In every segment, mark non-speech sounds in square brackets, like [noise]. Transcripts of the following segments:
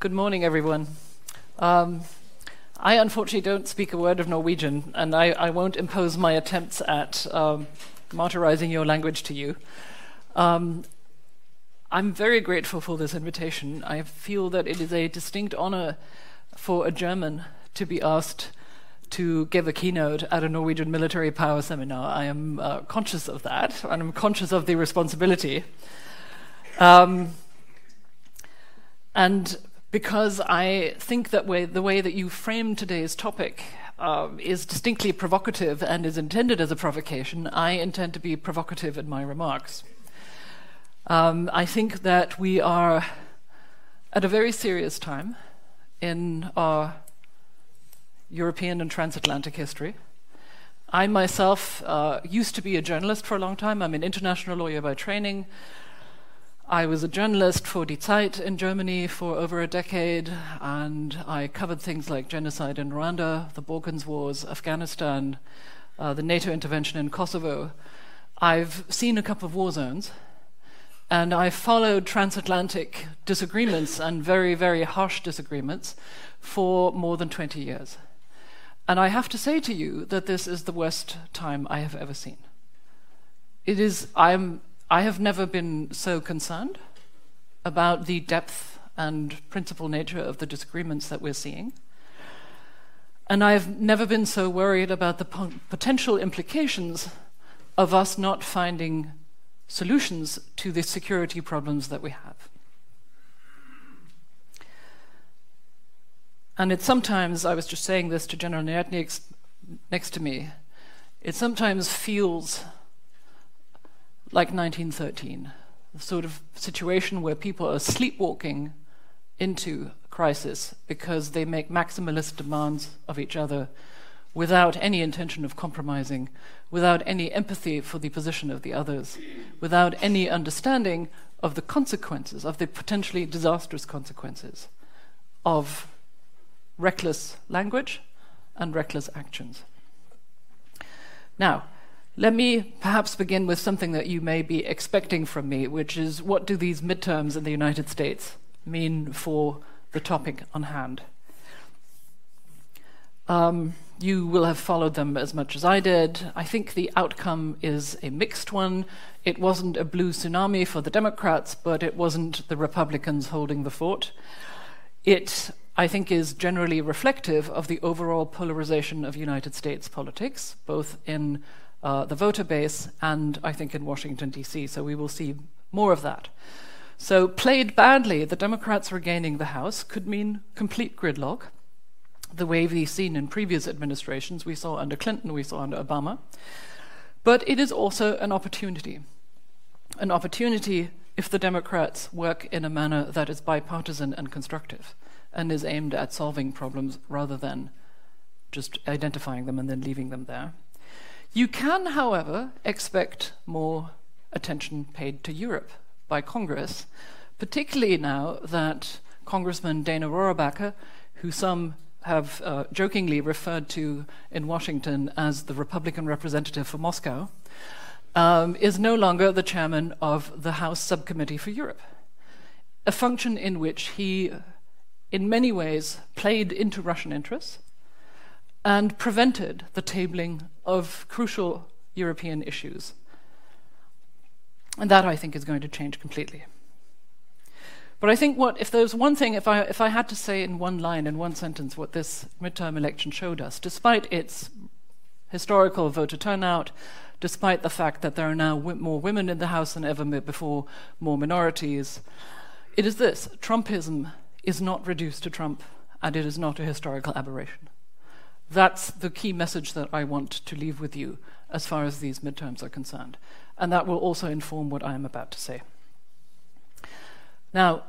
Good morning, everyone. Um, I unfortunately don't speak a word of Norwegian, and I, I won't impose my attempts at um, martyrizing your language to you. Um, I'm very grateful for this invitation. I feel that it is a distinct honor for a German to be asked to give a keynote at a Norwegian military power seminar. I am uh, conscious of that, and I'm conscious of the responsibility. Um, and because I think that way, the way that you frame today's topic uh, is distinctly provocative and is intended as a provocation, I intend to be provocative in my remarks. Um, I think that we are at a very serious time in our European and transatlantic history. I myself uh, used to be a journalist for a long time. I'm an international lawyer by training. I was a journalist for Die Zeit in Germany for over a decade, and I covered things like genocide in Rwanda, the Balkans Wars, Afghanistan, uh, the NATO intervention in Kosovo. I've seen a couple of war zones, and I followed transatlantic disagreements and very, very harsh disagreements for more than 20 years. And I have to say to you that this is the worst time I have ever seen. It is, I'm I have never been so concerned about the depth and principal nature of the disagreements that we're seeing. And I've never been so worried about the potential implications of us not finding solutions to the security problems that we have. And it sometimes, I was just saying this to General Nyatnik next to me, it sometimes feels like 1913, the sort of situation where people are sleepwalking into crisis because they make maximalist demands of each other without any intention of compromising, without any empathy for the position of the others, without any understanding of the consequences, of the potentially disastrous consequences of reckless language and reckless actions. Now, let me perhaps begin with something that you may be expecting from me, which is what do these midterms in the United States mean for the topic on hand? Um, you will have followed them as much as I did. I think the outcome is a mixed one. It wasn't a blue tsunami for the Democrats, but it wasn't the Republicans holding the fort. It, I think, is generally reflective of the overall polarization of United States politics, both in uh, the voter base, and I think in Washington, D.C. So we will see more of that. So, played badly, the Democrats regaining the House could mean complete gridlock, the way we've seen in previous administrations. We saw under Clinton, we saw under Obama. But it is also an opportunity. An opportunity if the Democrats work in a manner that is bipartisan and constructive and is aimed at solving problems rather than just identifying them and then leaving them there. You can, however, expect more attention paid to Europe by Congress, particularly now that Congressman Dana Rohrabacher, who some have uh, jokingly referred to in Washington as the Republican representative for Moscow, um, is no longer the chairman of the House Subcommittee for Europe, a function in which he, in many ways, played into Russian interests and prevented the tabling of crucial European issues. And that, I think, is going to change completely. But I think what, if there's one thing, if I, if I had to say in one line, in one sentence, what this midterm election showed us, despite its historical voter turnout, despite the fact that there are now more women in the House than ever before, more minorities, it is this Trumpism is not reduced to Trump, and it is not a historical aberration. That's the key message that I want to leave with you as far as these midterms are concerned. And that will also inform what I am about to say. Now,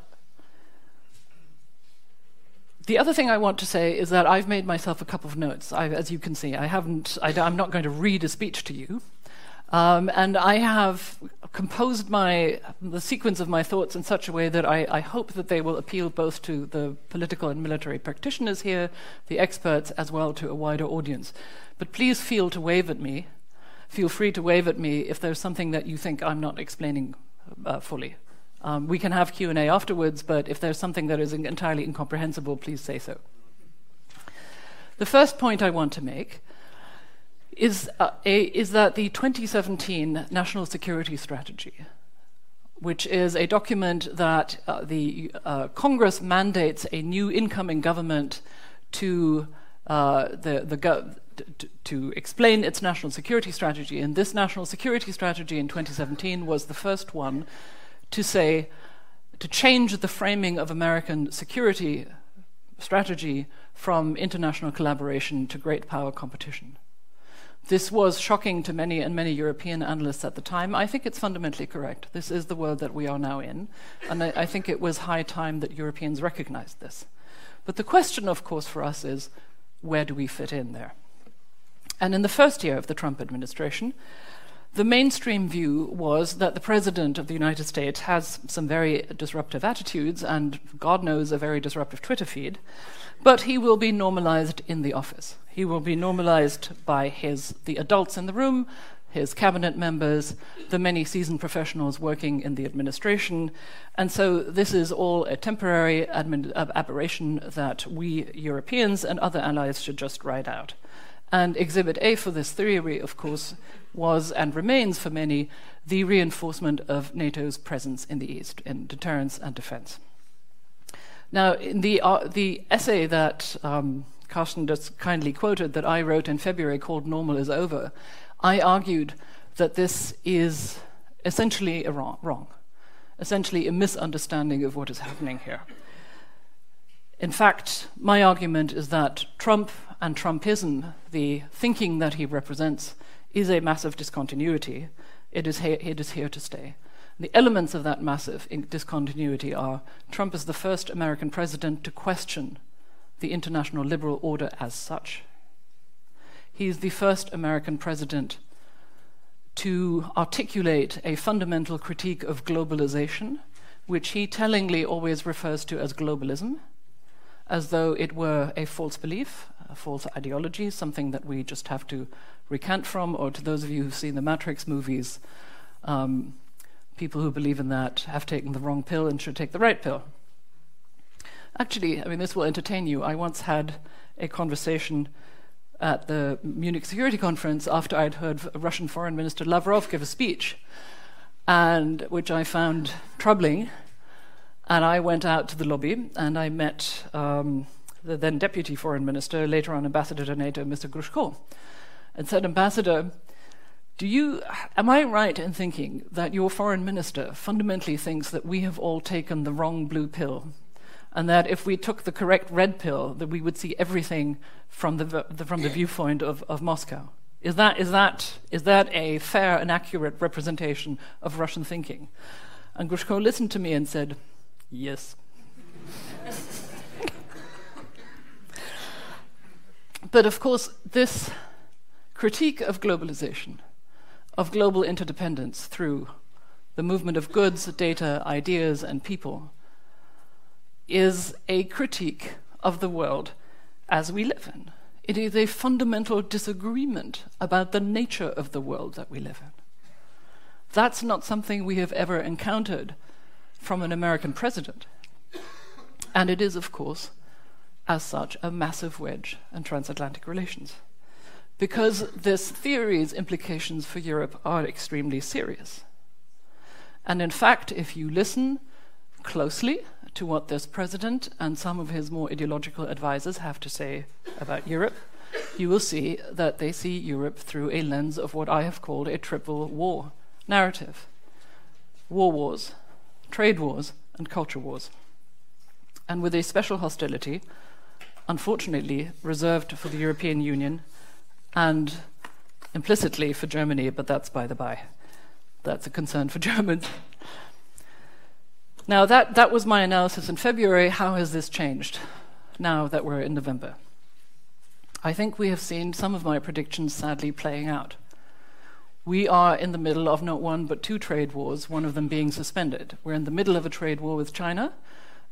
the other thing I want to say is that I've made myself a couple of notes. I, as you can see, I haven't, I, am not going to read a speech to you. Um, and I have composed my the sequence of my thoughts in such a way that I, I, hope that they will appeal both to the political and military practitioners here, the experts, as well to a wider audience. But please feel to wave at me. Feel free to wave at me if there's something that you think I'm not explaining uh, fully. Um, we can have Q&A afterwards, but if there's something that is entirely incomprehensible, please say so. The first point I want to make is, uh, a, is that the 2017 National Security Strategy, which is a document that uh, the uh, Congress mandates a new incoming government to uh, the, the go- to, to explain its national security strategy. And this national security strategy in 2017 was the first one to say, to change the framing of American security strategy from international collaboration to great power competition. This was shocking to many and many European analysts at the time. I think it's fundamentally correct. This is the world that we are now in, and I, I think it was high time that Europeans recognized this. But the question, of course, for us is where do we fit in there? And in the first year of the Trump administration, the mainstream view was that the President of the United States has some very disruptive attitudes and, God knows, a very disruptive Twitter feed, but he will be normalized in the office. He will be normalized by his, the adults in the room, his cabinet members, the many seasoned professionals working in the administration. And so this is all a temporary admin, aberration that we Europeans and other allies should just ride out. And Exhibit A for this theory, of course, was and remains for many the reinforcement of NATO's presence in the East in deterrence and defense. Now, in the, uh, the essay that um, Carsten just kindly quoted that I wrote in February called Normal is Over, I argued that this is essentially wrong, wrong, essentially a misunderstanding of what is happening here. In fact, my argument is that Trump and Trumpism, the thinking that he represents, is a massive discontinuity. It is, he- it is here to stay. The elements of that massive discontinuity are Trump is the first American president to question the international liberal order as such. He is the first American president to articulate a fundamental critique of globalization, which he tellingly always refers to as globalism, as though it were a false belief, a false ideology, something that we just have to recant from, or to those of you who've seen the Matrix movies, um, people who believe in that have taken the wrong pill and should take the right pill. Actually, I mean, this will entertain you. I once had a conversation at the Munich Security Conference after I'd heard Russian Foreign Minister Lavrov give a speech, and which I found troubling. And I went out to the lobby and I met um, the then Deputy Foreign Minister, later on Ambassador to NATO, Mr. Grushko, and said, Ambassador, do you, am I right in thinking that your foreign minister fundamentally thinks that we have all taken the wrong blue pill and that if we took the correct red pill, that we would see everything from the, the from the viewpoint of, of Moscow. Is that, is, that, is that a fair and accurate representation of Russian thinking? And Grushko listened to me and said, Yes. [laughs] but of course, this critique of globalization, of global interdependence through the movement of goods, data, ideas, and people, is a critique of the world as we live in. It is a fundamental disagreement about the nature of the world that we live in. That's not something we have ever encountered from an American president. And it is, of course, as such, a massive wedge in transatlantic relations. Because this theory's implications for Europe are extremely serious. And in fact, if you listen closely to what this president and some of his more ideological advisers have to say about Europe, you will see that they see Europe through a lens of what I have called a triple war narrative war wars, trade wars, and culture wars. And with a special hostility, unfortunately, reserved for the European Union and implicitly for Germany, but that's by the by. That's a concern for [laughs] Germans. Now, that, that was my analysis in February. How has this changed now that we're in November? I think we have seen some of my predictions sadly playing out. We are in the middle of not one but two trade wars, one of them being suspended. We're in the middle of a trade war with China,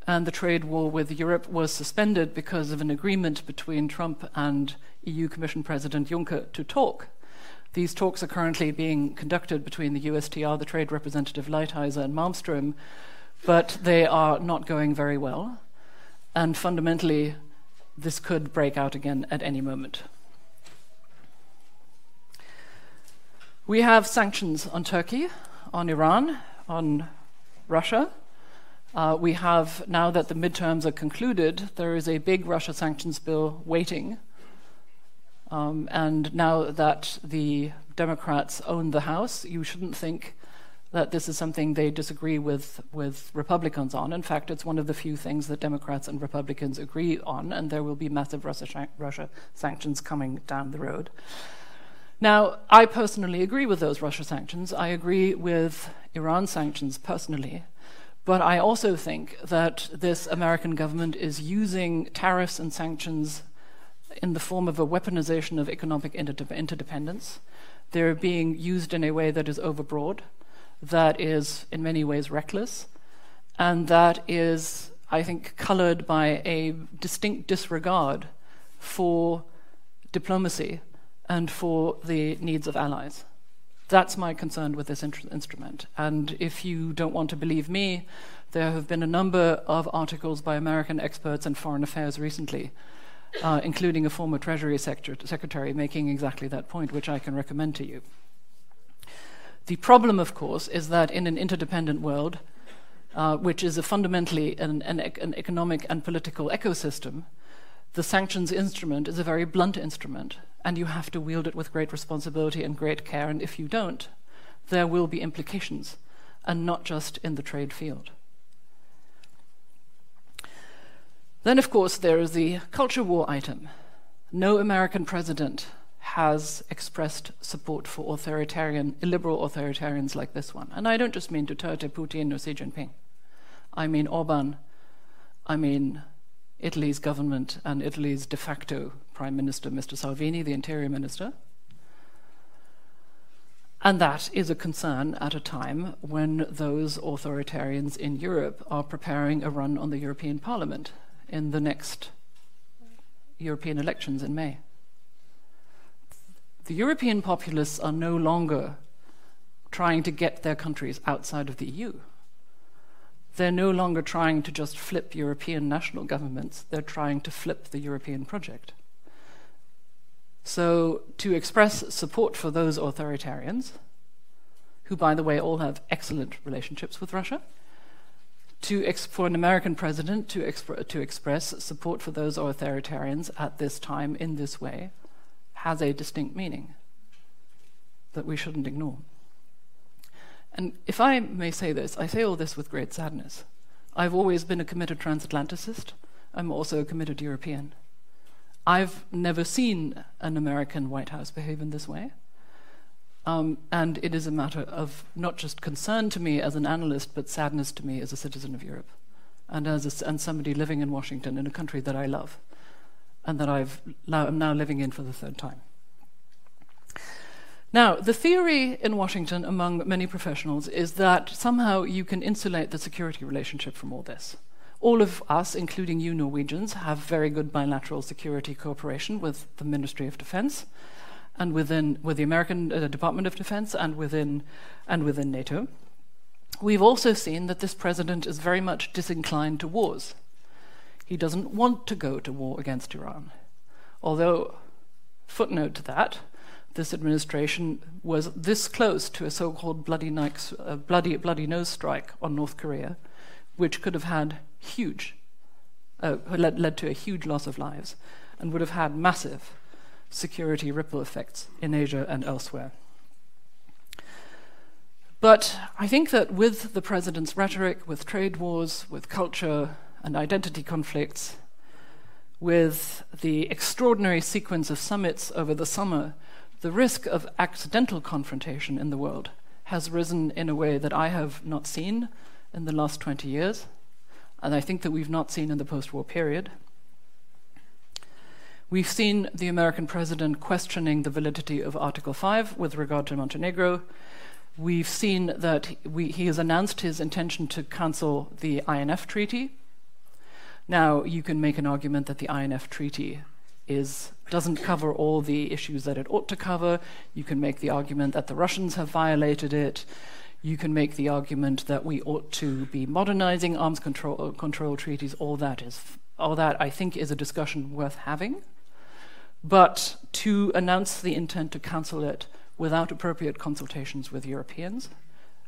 and the trade war with Europe was suspended because of an agreement between Trump and EU Commission President Juncker to talk. These talks are currently being conducted between the USTR, the trade representative Lighthizer, and Malmström, but they are not going very well. And fundamentally, this could break out again at any moment. We have sanctions on Turkey, on Iran, on Russia. Uh, we have, now that the midterms are concluded, there is a big Russia sanctions bill waiting. Um, and now that the Democrats own the House, you shouldn't think that this is something they disagree with, with Republicans on. In fact, it's one of the few things that Democrats and Republicans agree on, and there will be massive Russia, Russia sanctions coming down the road. Now, I personally agree with those Russia sanctions. I agree with Iran sanctions personally. But I also think that this American government is using tariffs and sanctions in the form of a weaponization of economic interdependence. They're being used in a way that is overbroad, that is in many ways reckless, and that is, I think, colored by a distinct disregard for diplomacy and for the needs of allies. That's my concern with this instrument. And if you don't want to believe me, there have been a number of articles by American experts in foreign affairs recently, uh, including a former Treasury Secretary making exactly that point, which I can recommend to you. The problem, of course, is that in an interdependent world, uh, which is a fundamentally an, an, an economic and political ecosystem, the sanctions instrument is a very blunt instrument and you have to wield it with great responsibility and great care. And if you don't, there will be implications, and not just in the trade field. Then, of course, there is the culture war item. No American president has expressed support for authoritarian, illiberal authoritarians like this one. And I don't just mean Duterte, Putin, or Xi Jinping. I mean Orban. I mean Italy's government and Italy's de facto Prime Minister, Mr. Salvini, the Interior Minister. And that is a concern at a time when those authoritarians in Europe are preparing a run on the European Parliament in the next European elections in May. The European populists are no longer trying to get their countries outside of the EU. They're no longer trying to just flip European national governments, they're trying to flip the European project. So, to express support for those authoritarians, who, by the way, all have excellent relationships with Russia, to for an American president to, to express support for those authoritarians at this time in this way has a distinct meaning that we shouldn't ignore. And if I may say this, I say all this with great sadness. I've always been a committed transatlanticist. I'm also a committed European. I've never seen an American White House behave in this way. Um, and it is a matter of not just concern to me as an analyst, but sadness to me as a citizen of Europe and as a, and somebody living in Washington in a country that I love and that I've, I'm now living in for the third time. Now, the theory in Washington among many professionals is that somehow you can insulate the security relationship from all this. All of us, including you Norwegians, have very good bilateral security cooperation with the Ministry of Defense and within with the American uh, Department of Defense and within and within NATO. We've also seen that this president is very much disinclined to wars. He doesn't want to go to war against Iran. Although, footnote to that, this administration was this close to a so-called bloody, uh, bloody, bloody nose strike on North Korea, which could have had huge, uh, led, led to a huge loss of lives, and would have had massive security ripple effects in Asia and elsewhere. But I think that with the president's rhetoric, with trade wars, with culture and identity conflicts, with the extraordinary sequence of summits over the summer the risk of accidental confrontation in the world has risen in a way that I have not seen in the last 20 years, and I think that we've not seen in the post war period. We've seen the American president questioning the validity of Article 5 with regard to Montenegro. We've seen that we, he has announced his intention to cancel the INF Treaty. Now, you can make an argument that the INF Treaty is doesn't cover all the issues that it ought to cover. You can make the argument that the Russians have violated it. You can make the argument that we ought to be modernizing arms control, control treaties. All that is, all that I think is a discussion worth having. But to announce the intent to cancel it without appropriate consultations with Europeans,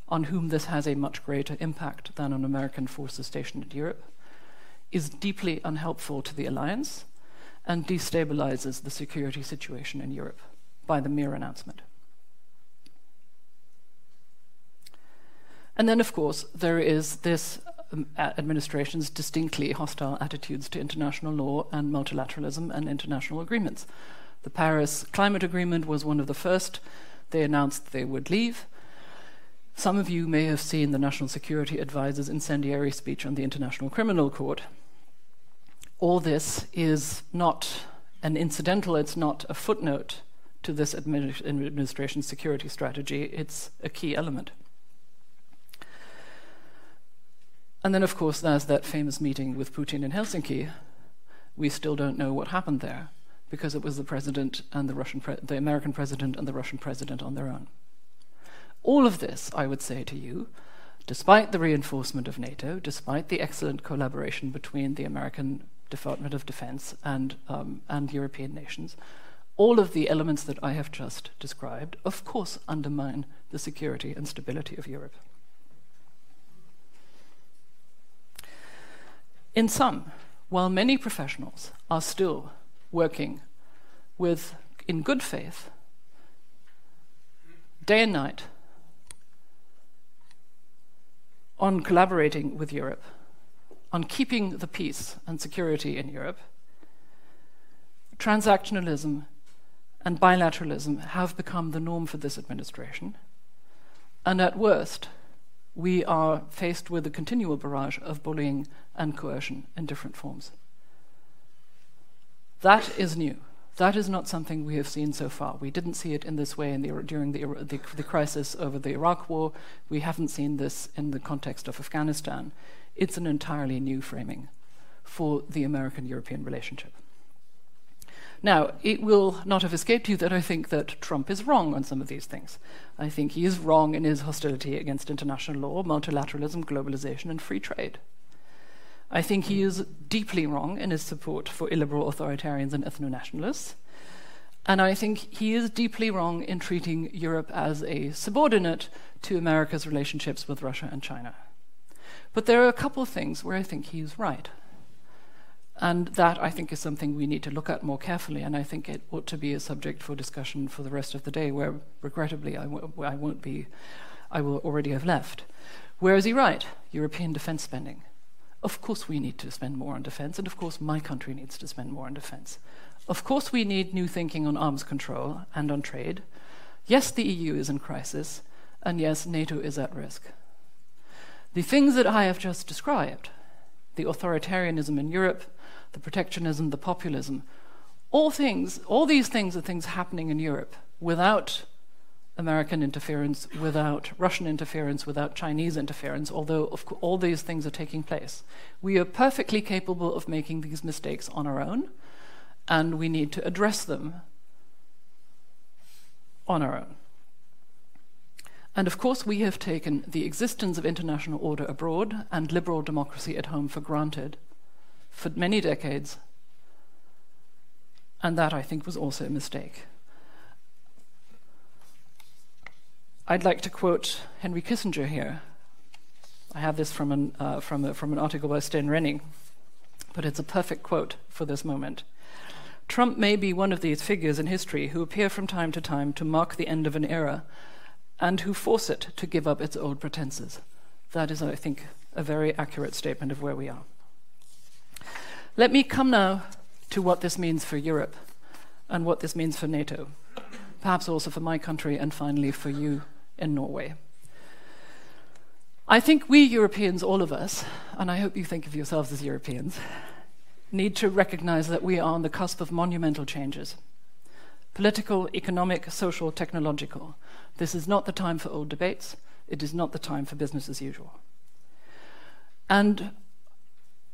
on whom this has a much greater impact than on American forces stationed in Europe, is deeply unhelpful to the alliance and destabilizes the security situation in Europe by the mere announcement. And then, of course, there is this um, administration's distinctly hostile attitudes to international law and multilateralism and international agreements. The Paris Climate Agreement was one of the first. They announced they would leave. Some of you may have seen the National Security Advisor's incendiary speech on the International Criminal Court. All this is not an incidental, it's not a footnote to this administration's security strategy, it's a key element. And then, of course, there's that famous meeting with Putin in Helsinki. We still don't know what happened there because it was the president and the Russian, pre- the American president and the Russian president on their own. All of this, I would say to you, despite the reinforcement of NATO, despite the excellent collaboration between the American Department of Defense and, um, and European nations, all of the elements that I have just described, of course, undermine the security and stability of Europe. In sum, while many professionals are still working with, in good faith, day and night, on collaborating with Europe, on keeping the peace and security in Europe, transactionalism and bilateralism have become the norm for this administration. And at worst, we are faced with a continual barrage of bullying and coercion in different forms. That is new. That is not something we have seen so far. We didn't see it in this way in the, during the, the, the crisis over the Iraq War. We haven't seen this in the context of Afghanistan. It's an entirely new framing for the American European relationship. Now, it will not have escaped you that I think that Trump is wrong on some of these things. I think he is wrong in his hostility against international law, multilateralism, globalization, and free trade. I think he is deeply wrong in his support for illiberal authoritarians and ethno nationalists. And I think he is deeply wrong in treating Europe as a subordinate to America's relationships with Russia and China. But there are a couple of things where I think he is right. And that, I think, is something we need to look at more carefully, and I think it ought to be a subject for discussion for the rest of the day, where, regrettably, I w- I won't be, I will already have left. Where is he right? European defense spending. Of course, we need to spend more on defense, and of course, my country needs to spend more on defense. Of course, we need new thinking on arms control and on trade. Yes, the EU is in crisis, and yes, NATO is at risk. The things that I have just described, the authoritarianism in Europe, the protectionism, the populism, all things, all these things are things happening in Europe without American interference, without Russian interference, without Chinese interference, although all these things are taking place. We are perfectly capable of making these mistakes on our own, and we need to address them on our own. And of course, we have taken the existence of international order abroad and liberal democracy at home for granted for many decades. And that, I think, was also a mistake. I'd like to quote Henry Kissinger here. I have this from an, uh, from, a, from an article by Sten Rynning, but it's a perfect quote for this moment. Trump may be one of these figures in history who appear from time to time to mark the end of an era and who force it to give up its old pretenses. That is, I think, a very accurate statement of where we are. Let me come now to what this means for Europe and what this means for NATO, perhaps also for my country, and finally for you in Norway. I think we Europeans, all of us, and I hope you think of yourselves as Europeans, need to recognize that we are on the cusp of monumental changes political, economic, social, technological. This is not the time for old debates. It is not the time for business as usual. And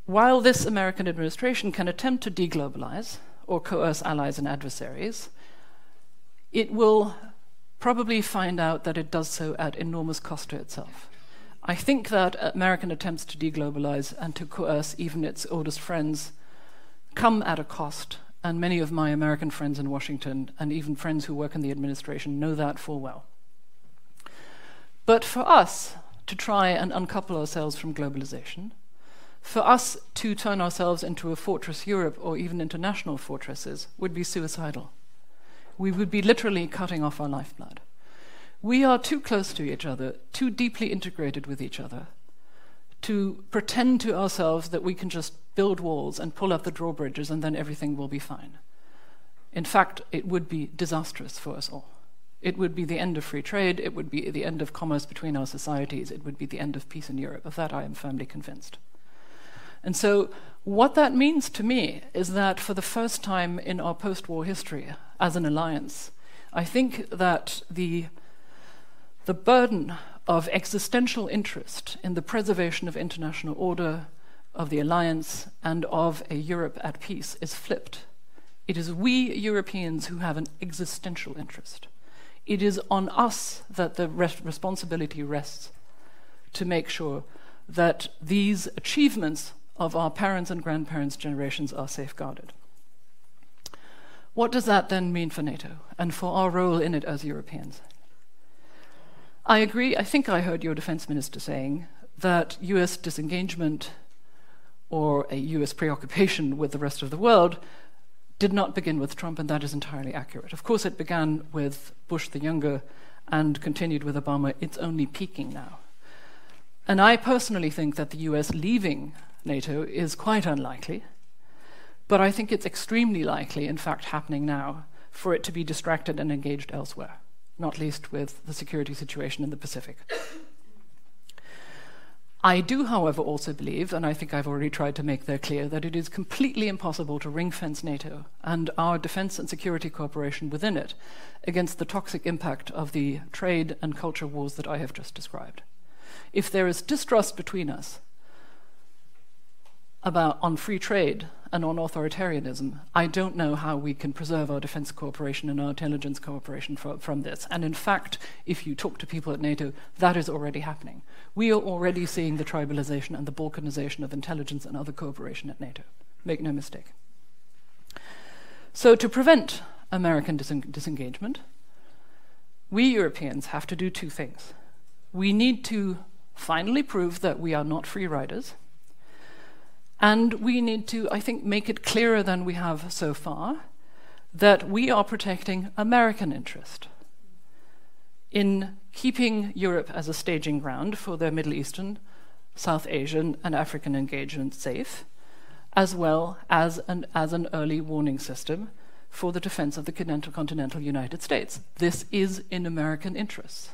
while this American administration can attempt to deglobalize or coerce allies and adversaries, it will probably find out that it does so at enormous cost to itself. I think that American attempts to deglobalize and to coerce even its oldest friends come at a cost, and many of my American friends in Washington and even friends who work in the administration know that full well. But for us to try and uncouple ourselves from globalization, for us to turn ourselves into a fortress Europe or even international fortresses would be suicidal. We would be literally cutting off our lifeblood. We are too close to each other, too deeply integrated with each other, to pretend to ourselves that we can just build walls and pull up the drawbridges and then everything will be fine. In fact, it would be disastrous for us all. It would be the end of free trade, it would be the end of commerce between our societies, it would be the end of peace in Europe. Of that, I am firmly convinced. And so, what that means to me is that for the first time in our post war history as an alliance, I think that the, the burden of existential interest in the preservation of international order, of the alliance, and of a Europe at peace is flipped. It is we Europeans who have an existential interest. It is on us that the res- responsibility rests to make sure that these achievements of our parents' and grandparents' generations are safeguarded. What does that then mean for NATO and for our role in it as Europeans? I agree, I think I heard your defense minister saying that US disengagement or a US preoccupation with the rest of the world did not begin with Trump, and that is entirely accurate. Of course, it began with Bush the Younger and continued with Obama. It's only peaking now. And I personally think that the US leaving NATO is quite unlikely, but I think it's extremely likely, in fact, happening now, for it to be distracted and engaged elsewhere, not least with the security situation in the Pacific. I do, however, also believe, and I think I've already tried to make that clear, that it is completely impossible to ring fence NATO and our defense and security cooperation within it against the toxic impact of the trade and culture wars that I have just described. If there is distrust between us, about on free trade and on authoritarianism, I don't know how we can preserve our defense cooperation and our intelligence cooperation for, from this. And in fact, if you talk to people at NATO, that is already happening. We are already seeing the tribalization and the balkanization of intelligence and other cooperation at NATO. Make no mistake. So, to prevent American disen- disengagement, we Europeans have to do two things. We need to finally prove that we are not free riders and we need to, I think, make it clearer than we have so far that we are protecting American interest in keeping Europe as a staging ground for their Middle Eastern, South Asian, and African engagement safe, as well as an, as an early warning system for the defense of the continental United States. This is in American interests.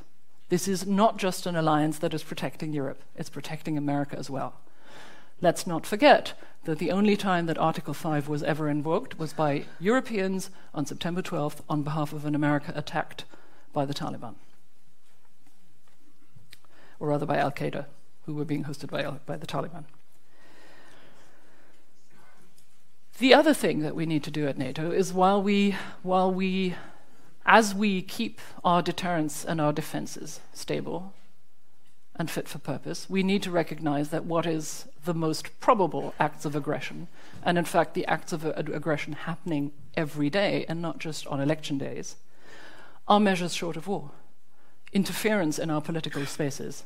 This is not just an alliance that is protecting Europe, it's protecting America as well. Let's not forget that the only time that Article 5 was ever invoked was by Europeans on September 12th on behalf of an America attacked by the Taliban. Or rather by Al Qaeda, who were being hosted by, by the Taliban. The other thing that we need to do at NATO is while we, while we, as we keep our deterrence and our defenses stable, and fit for purpose, we need to recognize that what is the most probable acts of aggression, and in fact, the acts of aggression happening every day and not just on election days, are measures short of war. Interference in our political spaces,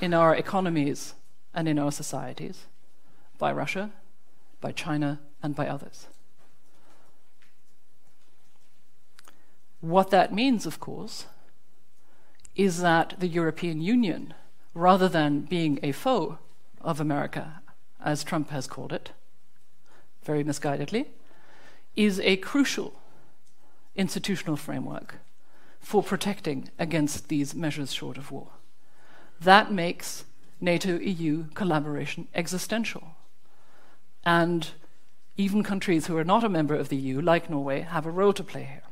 in our economies, and in our societies by Russia, by China, and by others. What that means, of course, is that the European Union rather than being a foe of America, as Trump has called it, very misguidedly, is a crucial institutional framework for protecting against these measures short of war. That makes NATO EU collaboration existential. And even countries who are not a member of the EU, like Norway, have a role to play here.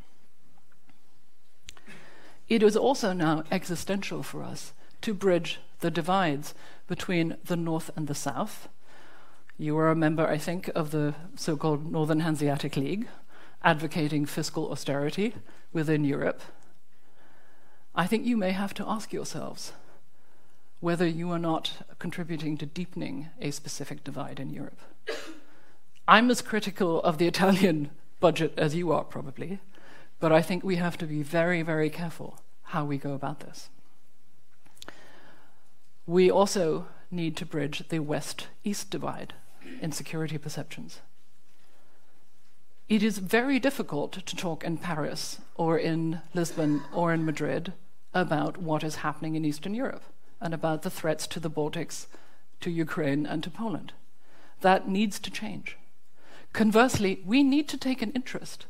It is also now existential for us to bridge the divides between the North and the South. You are a member, I think, of the so called Northern Hanseatic League, advocating fiscal austerity within Europe. I think you may have to ask yourselves whether you are not contributing to deepening a specific divide in Europe. I'm as critical of the Italian budget as you are, probably, but I think we have to be very, very careful how we go about this. We also need to bridge the West East divide in security perceptions. It is very difficult to talk in Paris or in Lisbon or in Madrid about what is happening in Eastern Europe and about the threats to the Baltics, to Ukraine, and to Poland. That needs to change. Conversely, we need to take an interest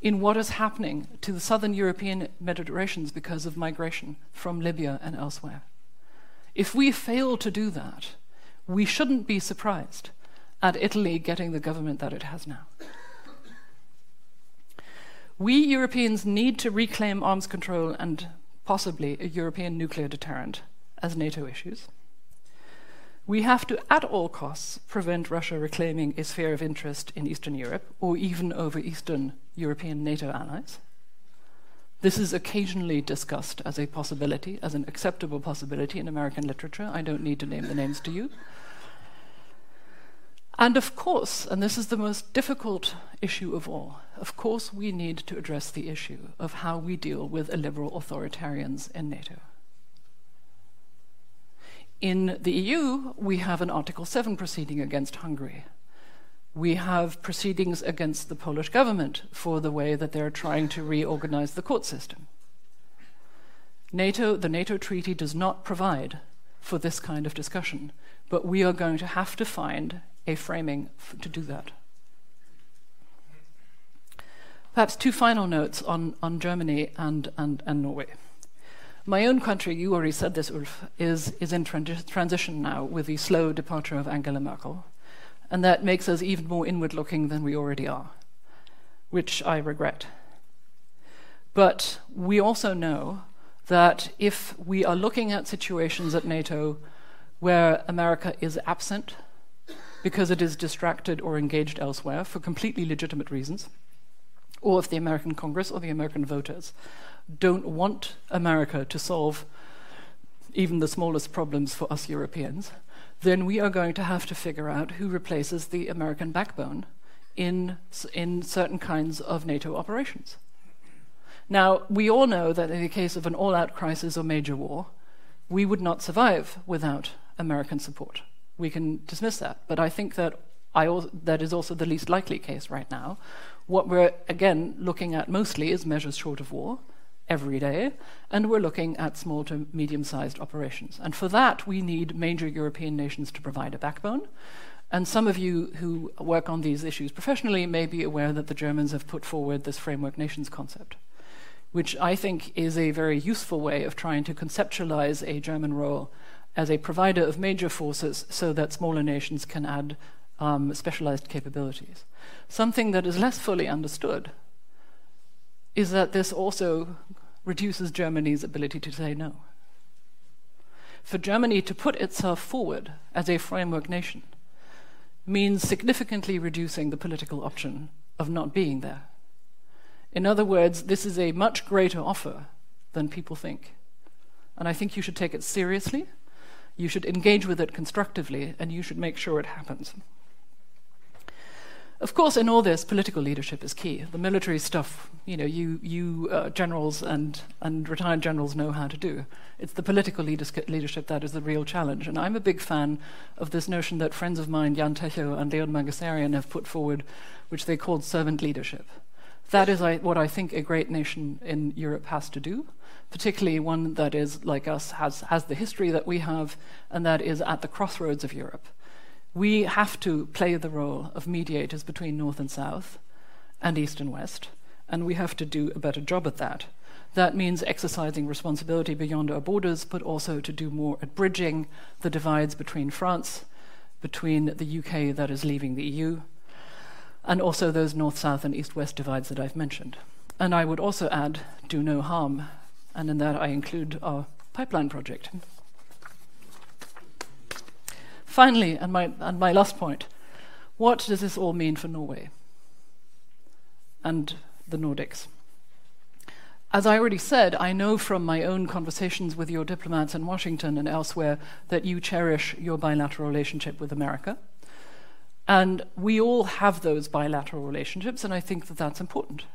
in what is happening to the southern European Mediterraneans because of migration from Libya and elsewhere. If we fail to do that, we shouldn't be surprised at Italy getting the government that it has now. We Europeans need to reclaim arms control and possibly a European nuclear deterrent as NATO issues. We have to, at all costs, prevent Russia reclaiming a sphere of interest in Eastern Europe or even over Eastern European NATO allies. This is occasionally discussed as a possibility, as an acceptable possibility in American literature. I don't need to name the names to you. And of course, and this is the most difficult issue of all, of course, we need to address the issue of how we deal with illiberal authoritarians in NATO. In the EU, we have an Article 7 proceeding against Hungary. We have proceedings against the Polish government for the way that they're trying to reorganize the court system. NATO, the NATO treaty does not provide for this kind of discussion, but we are going to have to find a framing to do that. Perhaps two final notes on, on Germany and, and, and Norway. My own country, you already said this, Ulf, is, is in transi- transition now with the slow departure of Angela Merkel. And that makes us even more inward looking than we already are, which I regret. But we also know that if we are looking at situations at NATO where America is absent because it is distracted or engaged elsewhere for completely legitimate reasons, or if the American Congress or the American voters don't want America to solve even the smallest problems for us Europeans, then we are going to have to figure out who replaces the American backbone in, in certain kinds of NATO operations. Now, we all know that in the case of an all out crisis or major war, we would not survive without American support. We can dismiss that, but I think that I that is also the least likely case right now. What we're, again, looking at mostly is measures short of war every day, and we're looking at small to medium sized operations. And for that, we need major European nations to provide a backbone. And some of you who work on these issues professionally may be aware that the Germans have put forward this framework nations concept, which I think is a very useful way of trying to conceptualize a German role as a provider of major forces so that smaller nations can add um, specialized capabilities. Something that is less fully understood is that this also reduces Germany's ability to say no. For Germany to put itself forward as a framework nation means significantly reducing the political option of not being there. In other words, this is a much greater offer than people think. And I think you should take it seriously, you should engage with it constructively, and you should make sure it happens. Of course, in all this, political leadership is key. The military stuff, you know, you, you uh, generals and, and retired generals know how to do. It's the political leadership that is the real challenge. And I'm a big fan of this notion that friends of mine, Jan Techau and Leon Mangasarian, have put forward, which they called servant leadership. That is I, what I think a great nation in Europe has to do, particularly one that is, like us, has, has the history that we have, and that is at the crossroads of Europe we have to play the role of mediators between North and South and East and West, and we have to do a better job at that. That means exercising responsibility beyond our borders, but also to do more at bridging the divides between France, between the UK that is leaving the EU, and also those north south and east west divides that I've mentioned. And I would also add do no harm, and in that I include our pipeline project. Finally, and my, and my last point, what does this all mean for Norway and the Nordics? As I already said, I know from my own conversations with your diplomats in Washington and elsewhere that you cherish your bilateral relationship with America. And we all have those bilateral relationships, and I think that that's important.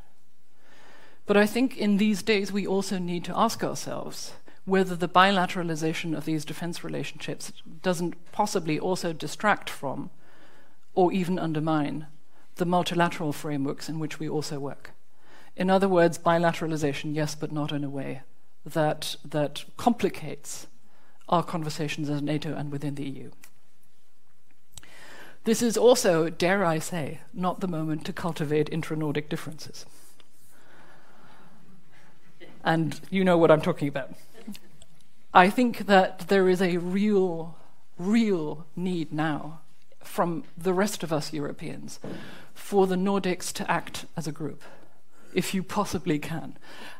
But I think in these days we also need to ask ourselves whether the bilateralization of these defense relationships doesn't possibly also distract from or even undermine the multilateral frameworks in which we also work. In other words, bilateralization, yes, but not in a way that, that complicates our conversations as NATO and within the EU. This is also, dare I say, not the moment to cultivate intra Nordic differences. And you know what I'm talking about. I think that there is a real, real need now from the rest of us Europeans for the Nordics to act as a group if you possibly can.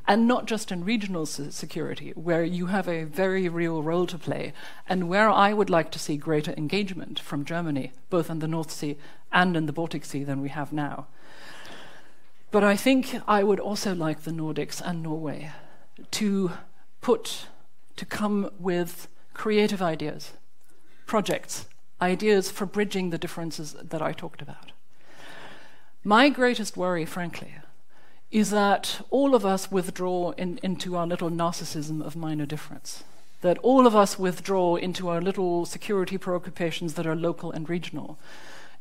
And not just in regional security, where you have a very real role to play, and where I would like to see greater engagement from Germany, both in the North Sea and in the Baltic Sea, than we have now. But I think I would also like the Nordics and Norway to put, to come with creative ideas, projects, ideas for bridging the differences that I talked about. My greatest worry, frankly, is that all of us withdraw in, into our little narcissism of minor difference. That all of us withdraw into our little security preoccupations that are local and regional,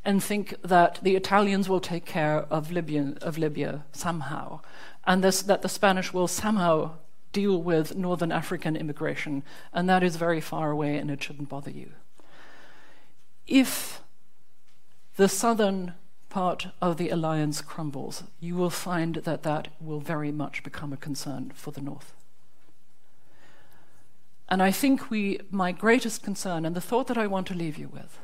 and think that the Italians will take care of Libya, of Libya somehow, and this, that the Spanish will somehow deal with northern African immigration, and that is very far away and it shouldn't bother you. If the southern part of the alliance crumbles, you will find that that will very much become a concern for the North. And I think we, my greatest concern, and the thought that I want to leave you with,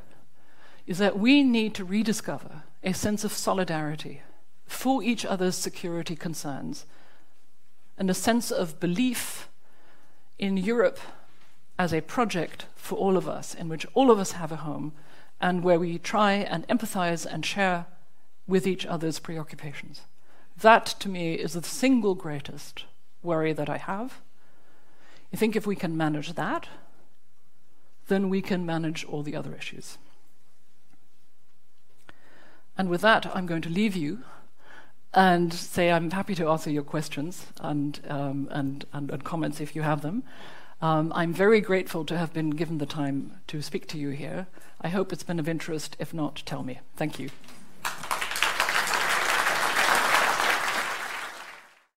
is that we need to rediscover a sense of solidarity for each other's security concerns and a sense of belief in Europe as a project for all of us, in which all of us have a home, and where we try and empathize and share with each other's preoccupations. That, to me, is the single greatest worry that I have. I think if we can manage that, then we can manage all the other issues. And with that, I'm going to leave you and say I'm happy to answer your questions and, um, and, and, and, comments if you have them. Um, I'm very grateful to have been given the time to speak to you here. I hope it's been of interest. If not, tell me. Thank you.